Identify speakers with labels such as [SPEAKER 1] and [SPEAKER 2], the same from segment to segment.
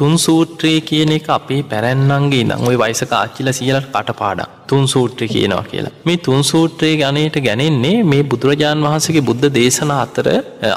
[SPEAKER 1] තුන් සූත්‍රයේ කියන එක අපේ පැරැන්නන්ගේ නම් ඔය වයිසක ආච්චිල සියලට කටපාඩ තුන් සූත්‍රය කියනවා කියලා. මේ තුන් සූත්‍රයේ ගනයට ගැනෙන්නේ මේ බුදුරජාණන් වහන්සගේ බුද්ධ දේශන අතර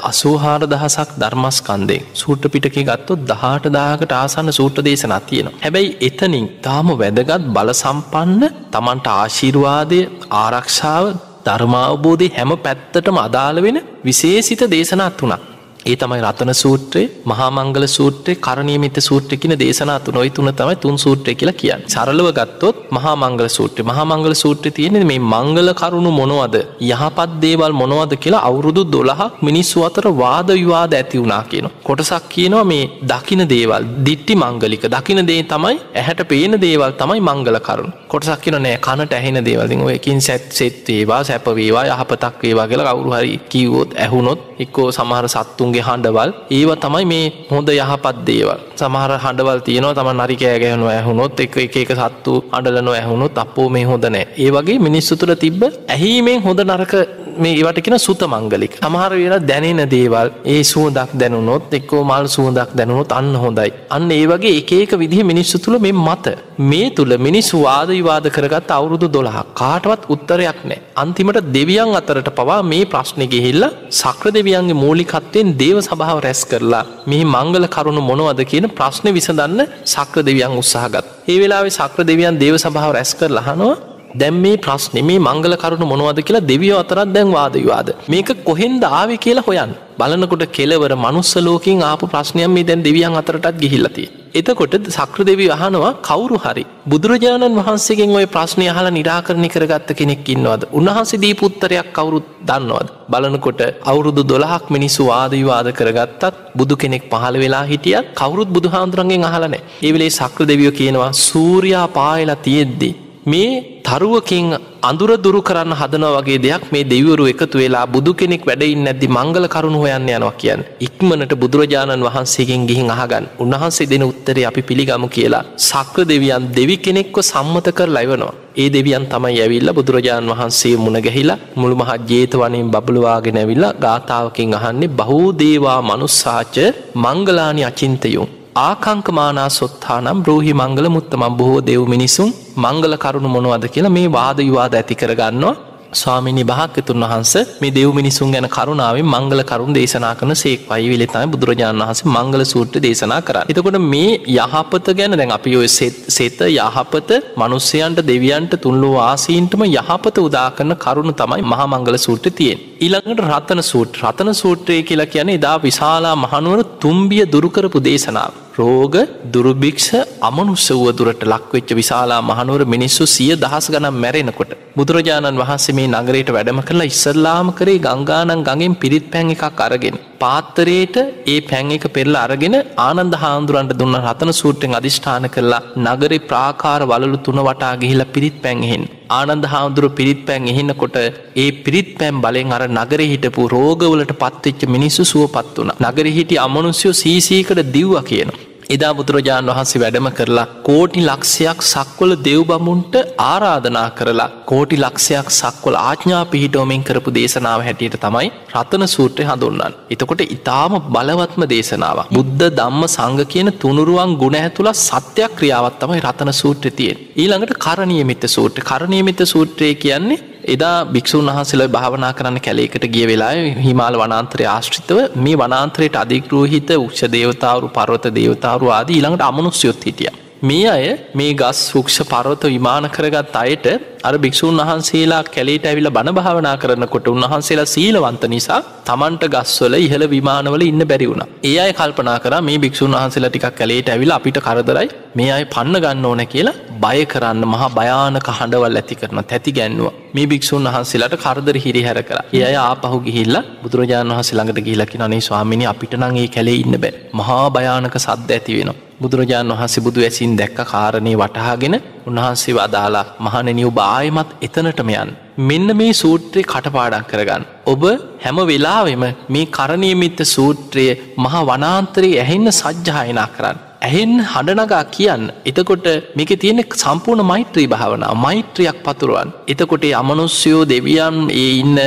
[SPEAKER 1] අසූහාර දහසක් ධර්මස්කන්දේ සූට්‍ර පිටක ගත්තොත් දහට දාකට ආසන්න සූට්‍ර දේශන තියෙනවා. හැබැයි එතනින් තාම වැදගත් බල සම්පන්න තමන්ට ආශීර්වාදය ආරක්ෂාව ධර්මාවබෝධය හැම පැත්තටම අදාළ වෙන විශේසිත දේශනත් වුණක්. ඒ තමයි රතන සූත්‍රයේ මහාමංගල සූත්‍රයේ කරණීයමිත සූත්‍රය කියන දේශනා තුන ওই තුන තමයි තුන් සූත්‍රය කියලා කියන්නේ. සරලව ගත්තොත් මහාමංගල සූත්‍රය. මහාමංගල සූත්‍රයේ තියෙන්නේ මේ මංගල කරුණු මොනවද? යහපත් දේවල් මොනවද කියලා අවුරුදු 12ක් මිනිස්සු අතර වාද විවාද ඇති වුණා කියනවා. කොටසක් කියනවා මේ දකින දේවල්, දිට්ටි මංගලික. දකින දේ තමයි ඇහැට පේන දේවල් තමයි මංගල කරුණු. කොටසක් කියනවා නෑ කනට ඇහෙන දේවල්. ඉතින් ඔය එකින් සැත් සෙත් වේවා, සැප වේවා, යහපතක් වේවා කියලා කවුරු හරි කිව්වොත් ඇහුනොත් එක්කෝ සමහර සත්තුන් සතුන්ගේ හඬවල්. ඒව තමයි මේ හොඳ යහපත් දේවල්. සමහර හඬවල් තියෙනවා තම නරිකෑ ගැහුණු ඇහුණොත් එක එක එක සත්තු අඩලන ඇහුණොත් අපෝ මේ හොඳ නෑ. ඒ වගේ මිනිස්සු තුළ තිබ්බ ඇහීමෙන් හොඳ නරක මේ ඒවට කියෙන සුත මංගලික. සමහර වෙලා දැනෙන දේවල් ඒ සුවදක් දැනුනොත් එක්කෝ මල් සුවදක් දැනුනොත් අන්න හොඳයි. අන්න ඒ වගේ එකඒක විදිහ මිනිස්සු තුළ මේ මත. මේ තුළ මිනිස්සු වාද විවාද කරගත් අවුරුදු දොළහ කාටවත් උත්තරයක් නෑ. අන්තිමට දෙවියන් අතරට පවා මේ ප්‍රශ්නය ගෙහිල්ල සක්‍ර දෙවියන්ගේ මූලිකත්වයෙන් දේව සභාව රැස් කරලා මෙහි මංගල කරුණු මොනවද කියන ප්‍රශ්න විසඳන්න සක්‍ර දෙවියන් උත්සාහගත් ඒ වෙලාවේ සක්‍ර දෙවියන් දේව සභාව රැස් කර ලහනවා දැම් මේ ප්‍රශ්න මේ මංගල කරුණු මොනවද කියලා දෙවියෝ අතරත් දැන් වාදවිවාද මේක කොහෙන්ද ආවි කියලා හොයන් බලනකොට කෙලවර මනුස්සලෝකින් ආපු ප්‍රශ්නයම් මේ දැන් දෙවියන් අතරටත් ගිහිල්ලති. එතකොට සක්‍ර දෙවී අහනවා කවුරු හරි බුදුරජාණන් වහන්සේගෙන් ඔය ප්‍රශ්නය අහලා නිරාකරණය කරගත්ත කෙනෙක් ඉන්නවද? උන්වහන්සේ දීපුත්තරයක් කවුරුත් දන්නවද? බලනකොට අවුරුදු දොළහක් මිනිස්සු වාදවිවාද කරගත්තත් බුදු කෙනෙක් පහළ වෙලා හිටියත් කවුරුත් බුදුහාන්දුරන්ගෙන් අහලනෑ ඒවෙලේ සක්‍ර දෙවියෝ කියනවා සූරයා පායලා තියෙද්දී මේ තරුවකින් අඳුර දුරු කරන්න හදන වගේ දෙයක් මේ දෙවරු එකතු වෙලා බුදු කෙනෙක් වැඩයින් නැද්දි මංගල කරුණු හොයන්න යනවා කියන්න. ඉක්මනට බුදුරජාණන් වහන්සේගෙන් ගිහින් අහගන්න උන්වහන්සේ දෙන උත්තරේ අපි පිළිගමු කියලා. සක්‍ර දෙවියන් දෙවි කෙනෙක්ව සම්මත කර ලැවනවා. ඒ දෙවියන් තමයි ඇවිල්ල බුදුරජාණන් වහන්සේ මුණ ගැහිලා මුළු මහත් ජේතවනින් බබළුවාගෙන ඇවිල්ලා ගාථාවකින් අහන්නේ බහූදේවා මනුස්සාච මංගලානි අචින්තයුම්. ආකංකමානා සොත්තානම් බ්‍රෝහි මංගල මුත්තම බොහෝ දෙව් මිනිසුන් මංගල කරුණු මොනවද කියලා මේ වාද විවාද ඇති කරගන්නවා ස්වාමිනි භාක්‍යතුන් වහන්ස මේ දෙව් මිනිසුන් ගැන කරුණාවෙන් මංගල කරුණ දේශනා කරන සේක් පයි විලතයි බුදුරජාණන් වහස මංගල සූට්‍ර දේශනා කර. එතකොට මේ යහපත ගැන දැන් අපි ඔය සෙත යහපත මනුස්සයන්ට දෙවියන්ට තුන්ලු ආසීන්ටම යහපත උදා කරන කරුණු තමයි මහා මංගල සූට්‍ර තියෙන්. ඊළඟට රතන සූට් රතන සූත්‍රය කියලා කියන එදා විශාලා මහනුවර තුම්බිය දුරුකරපු දේශනාව. රෝග දුරුභික්ෂ අමනුස්ස වුව දුරට ලක්වෙච්ච විශාලා මහනුවර මිනිස්සු සිය දහස් ගනම් මැරෙනකොට. බුදුරජාණන් වහන්සේ මේ නගරයට වැඩම කරලා ඉස්සල්ලාම කරේ ගංගානන් ගඟෙන් පිරිත් පැන් එකක් අරගෙන. පාත්තරයට ඒ පැන් එක පෙරල අරගෙන ආනන්ද හාමුදුරන්ට දුන්න රතන සූට්‍රෙන් අධිෂ්ඨාන කරලා නගරේ ප්‍රාකාර වලු තුන වටා ගිහිලා පිරිත් පැන්හෙන්. ආනන්ද හාමුදුරු පිරිත් පැන් එහින්නකොට ඒ පිරිත් පැම් බලෙන් අර නගර හිටපු රෝගවලට පත්වෙච්ච මිනිස්සු සුවපත් වන. නගර හිටි අමනුස්යෝ සීසීකට දිව්ව කියනවා. එදා බුදුරජාණන් වහන්සේ වැඩම කරලා කෝටි ලක්ෂයක් සක්වල දෙව්බමුන්ට ආරාධනා කරලා කෝටි ලක්ෂයක් සක්වල ආඥා පිහිටෝමෙන් කරපු දේශනාව හැටියට තමයි රතන සූත්‍රය හඳුන්නන්. එතකොට ඉතාම බලවත්ම දේශනාව. බුද්ධ දම්ම සංග කියන තුනුරුවන් ගුණ ඇතුළ සත්‍යයක් ක්‍රියාවත් තමයි රතන සූත්‍රය තියෙන්. ඊළඟට කරණීයමිත සූත්‍ර කරණීයමිත සූත්‍රය කියන්නේ එදා භික්‍ෂූන් වහන්සේල භාවනා කරන්න කැලේකට ගිය වෙලා හිමාල වනාන්තරය ආශ්‍රිතව මේ වනාන්තරයට අධිකරූහිත උක්ෂ දේවතාවරු පර්වත දේවතාවරු ආදී ඊළඟට අමනුස්යොත් හිටිය. මේ අය මේ ගස් ෆුක්ෂ පර්වත විමාන කරගත් අයට අර භික්‍ෂූන් වහන්සේලා කැලේට ඇවිල බණ භාවනා කරනකොට උන්වහන්සේලා සීලවන්ත නිසා තමන්ට ගස්වල ඉහළ විමානවල ඉන්න බැරි වුණ. ඒ අය කල්පනා කර මේ භික්‍ෂූන් වහන්සේලා ටිකක් කැලේට ඇවිල අපිට කරදරයි මේ අය පන්න ගන්න ඕන කියලා බය කරන්න මහා භයානක හඬවල් ඇති කරන තැති ගැන්නුව මේ භික්‍ෂූන් වහන්සේලාට කරදර හිරි හැර කර ඒ අය ආපහු ගිහිල්ල බුදුරජාණන් වහසේ ළඟට ගිලකි නේ ස්වාමිනි අපිට නගේ කැලේ ඉන්න බෑ මහා භයානක සද්ද ඇති වෙනවා. බුදුරජාණන් වහන්සේ බුදු ඇසින් දැක්ක කාරණය වටහාගෙන උන්වහන්සේ වදාලා මහනෙනිව් බායමත් එතනටම යන්. මෙන්න මේ සූත්‍රය කටපාඩක් කරගන්න. ඔබ හැම වෙලාවෙම මේ කරණයමිත්ත සූත්‍රය මහා වනාන්තරයේ ඇහෙන්න සජ්්‍යායනා කරන්න. ඇහෙන් හඬනගා කියන්න. එතකොට මේක තියෙන සම්පූර්ණ මෛත්‍රී භාවනා මෛත්‍රයක් පතුරුවන් එතකොට අමනුස්්‍යයෝ දෙවියන් ඒ ඉන්න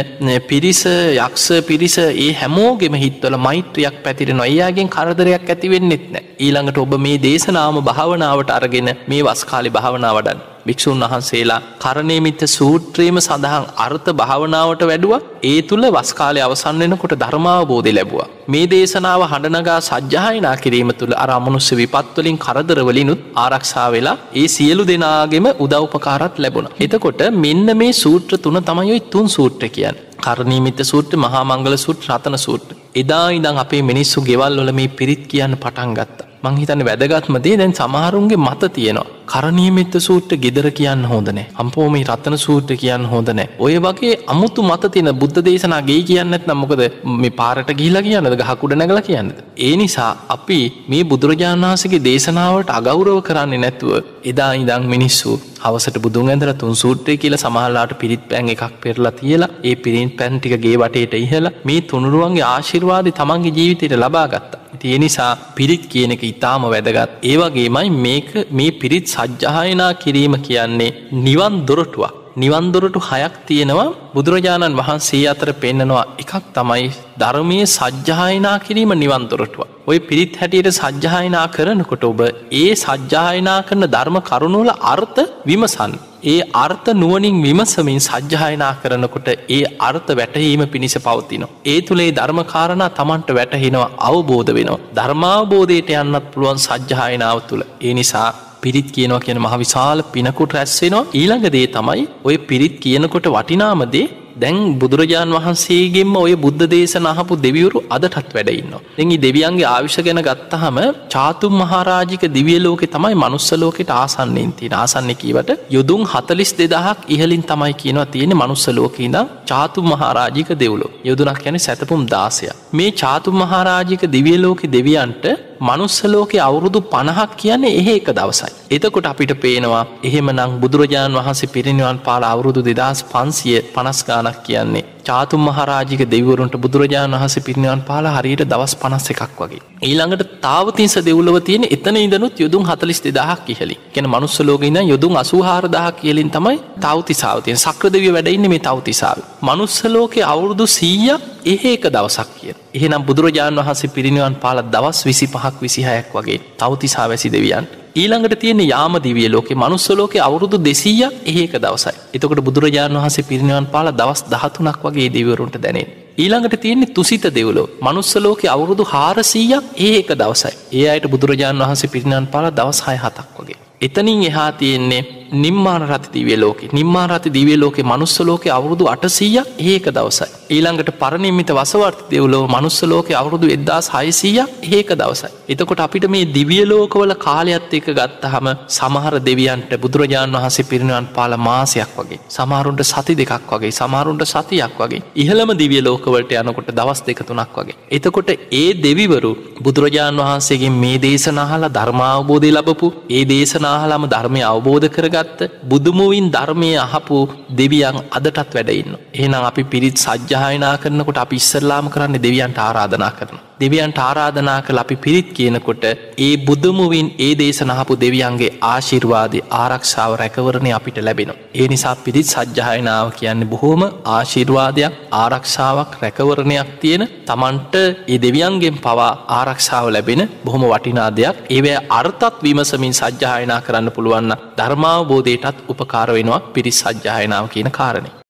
[SPEAKER 1] පිරිස යක්ෂ පිරිස ඒ හැමෝගෙම හිත්වල මෛත්‍රයක් පැතිරෙන අයාගෙන් කරදරයක් ඇතිවෙන්නෙත් නෑ. ඊළඟට ඔබ මේ දේශනාම භාවනාවට අරගෙන මේ වස්කාලි භාවනාවඩන් භික්‍ෂූන් වහන්සේලා කරණයමිත්ත සූත්‍රයම සඳහන් අර්ථ භාවනාවට වැඩුව ඒ තුළ වස්කාලය අවසන් වෙනකොට ධර්මාවබෝධය ලැබවා. මේ දේශනාව හඬනගා සජ්්‍යායනා කිරීම තුළ අරමුණුස්ස විපත්වලින් කරදරවලිනුත් ආරක්ෂා වෙලා ඒ සියලු දෙනාගෙම උදව්පකාරත් ලැබුණ. එතකොට මෙන්න මේ සූත්‍ර තුන තමයොයි තුන් සූත්‍ර කියන්. කරණීමිත සූත්‍ර මහා මංගල සුට් රතන සූට්‍ර. එදා ඉදං අපේ මිනිස්සු ගෙවල් වල මේ පිරිත් කියන්න පටන් ගත්ත. මංහිතන්න වැදගත්මදේ දැන් සමහරුන්ගේ මත තියෙනවා. කරණීමෙත්ත සූට්‍ර ගෙදර කියන්න හෝදනෑ අම්පෝමි රත්තන සූට්‍ර කියන්න හෝදනෑ ඔය වගේ අමුතු මත තින බුද්ධ දේශනා ගේ කියන්නත් නම්මොකද මේ පාරට ගිහිලා කියන්නද ගහකුඩ නැගල කියන්න. ඒ නිසා අපි මේ බුදුරජාණන් වහන්සගේ දේශනාවට අගෞරව කරන්නේ නැතුව එදා ඉදං මිනිස්සු හවසට බුදුන් ඇදර තුන් සූට්‍රය කියල සමහල්ලාට පිරිත් පැන් එකක් පෙරලා තියලා ඒ පිරින් පැන්ටිකගේ වටේට ඉහලා මේ තුනුරුවන්ගේ ආශිර්වාද තමන්ගේ ජීවිතයට ලබා ගත්තා. තිය නිසා පිරිත් කියන එක ඉතාම වැදගත්. ඒවගේමයි මේක මේ පිරිත් සජ්්‍යහයනා කිරීම කියන්නේ නිවන් දොරටුවක්. නිවන්දොරටු හයක් තියෙනවා බුදුරජාණන් වහන්සේ අතර පෙන්නනවා එකක් තමයි ධර්මය සජ්්‍යායනා කිරීම නිවන්දොරටුව. ඔය පිරිත් හැටියට සජ්්‍යායනා කරනකොට ඔබ ඒ සජ්්‍යායනා කරන ධර්ම කරුණුවල අර්ථ විමසන්. ඒ අර්ථ නුවනින් විමසමින් සජ්්‍යායනා කරනකොට ඒ අර්ථ වැටහීම පිණිස පවතිනවා. ඒ තුළේ ධර්මකාරණ තමන්ට වැටහෙනවා අවබෝධ වෙනවා. ධර්මාවබෝධයට යන්නත් පුළුවන් සජ්්‍යායනාව තුළ. ඒ නිසා පිරිත් කියනවා කියන මහ විශාල පිනකුට රැස්සෙනවා ඊළඟ දේ තමයි ඔය පිරිත් කියනකොට වටිනාමදේ දැන් බුදුරජාණන් වහන්සේගෙන්ම ඔය බුද්ධ දේශන අහපු දෙවියවරු අදටත් වැඩඉන්න. දෙඟි දෙවියන්ගේ ආවිශ ගැන ගත්තහම චාතුම් මහරාජික දිවිය ලෝකෙ තමයි මනුස්සලෝකෙට ආසන්නෙන් තින ආසන්න කීවට යුදුන් හතලිස් දෙදහක් ඉහලින් තමයි කියනවා තියෙන මනුස්ස ලෝකීද චාතුම් මහරාජික දෙව්ලෝ යුදුනක් යැන සැතපුම් දාසය. මේ චාතුම් මහරාජික දිවිය ලෝකෙ දෙවියන්ට මනුස්සලෝකෙ අවුරුදු පණහක් කියන්නේ එහෙ එක දවසයි. එතකොට අපිට පේනවා එහෙම නං බුදුරජාණන් වහන්සේ පිරිනිවන් පාල අවුරුදු දෙදස් පන්සිය පනස්ගානක් කියන්නේ චාතුම් මහරාජික දෙවරුන්ට බුදුරජාණන් වහස පිරිනිවන් පාල හරියට දවස් පනස් එකක් වගේ. ඊළඟට තාවතින්ස දෙව්ලව තියෙන එතන ඉදනුත් යුදුම් හතලිස් දෙදහක් කියහලි කෙන මනුස්සලෝගන්න යුදුම් අසූහාරදහක් කියලින් තමයි තවතිසාාවතිය සක්‍රදවිය වැඩඉන්න මේ තවතිසාාව. මනුස්සලෝකෙ අවුරුදු සීයක් එහෙක දවසක් කිය. එහෙනම් බුදුරජාණන් වහන්සේ පිරිනිවන් පාල දවස් විසි පහක් විසිහයක් වගේ තවතිසා වැසි දෙවියන් ඊළඟට තියෙන යාම දිවිය ලෝක මනුස්සලෝක අවුරුදු දෙසීයක් ඒක දවසයි එතකට බුදුරජාණන් වහසේ පිරිනිවන් පාල දවස් දහතුනක් වගේ දෙවරුන්ට දැනෙන්. ඊළඟට තියෙන්නේ තුසිත දෙවලෝ මනුස්සලෝක අවුරුදු හාරසීයක් ඒක දවසයි ඒ අයට බුදුරජාණන් වහන්සේ පිරිනිවන් පාල දවස් හය හතක් වගේ. එතනින් එහා තියෙන්නේ නිම්මාන රති දිවිය ලෝක නිම්මා රති දිවිය ලෝක මනුස්සලෝක අවුරුදු අටසීයක් ඒක දවසයි. ඊළඟට පරණිමිත වසවර්ත දෙවලෝ මනුස්සලෝක අවුරුදු එදදාස් හයිසීයක් ඒක දවසයි. එතකොට අපිට මේ දිවියලෝකවල කාලයක්ත් එක ගත්තහම සමහර දෙවියන්ට බුදුරජාණන් වහසේ පිරිනිවන් පාල මාසයක් වගේ සමහරුන්ට සති දෙකක් වගේ සමහරුන්ට සතියක් වගේ ඉහළම දිවිය ලෝකවලට යනකොට දවස් දෙක තුනක් වගේ. එතකොට ඒ දෙවිවරු බුදුරජාණන් වහන්සේගේ මේ දේශනාහලා ධර්මාවබෝධය ලබපු ඒ දේශනාහලම ධර්මය අවබෝධ කරග ගත්ත බුදුමුවින් ධර්මය අහපු දෙවියන් අදටත් වැඩඉන්න. එහනම් අපි පිරිත් සජ්්‍යායනා කරනකොට අපි ඉස්සරලාම කරන්න දෙවියන්ට ආරාධනා කරන. දෙවියන්ට ආරාධනා කළ අපි පිරිත් කියනකොට ඒ බුදුමුවින් ඒ දේශනහපු දෙවියන්ගේ ආශිර්වාදය ආරක්ෂාව රැකවරණය අපිට ලැබෙන. ඒ නිසා පිරිත් සජ්්‍යායනාව කියන්නේ බොහෝම ආශිර්වාදයක් ආරක්ෂාවක් රැකවරණයක් තියෙන තමන්ට ඒ දෙවියන්ගෙන් පවා ආරක්ෂාව ලැබෙන බොහොම වටිනා දෙයක් ඒවැ අර්ථත් විමසමින් සජ්්‍යායනා කරන්න පුළුවන්න ධර්මාවබෝධයටත් උපකාර වෙනවා පිරිස් සජ්්‍යායනාව කියන කාරණය.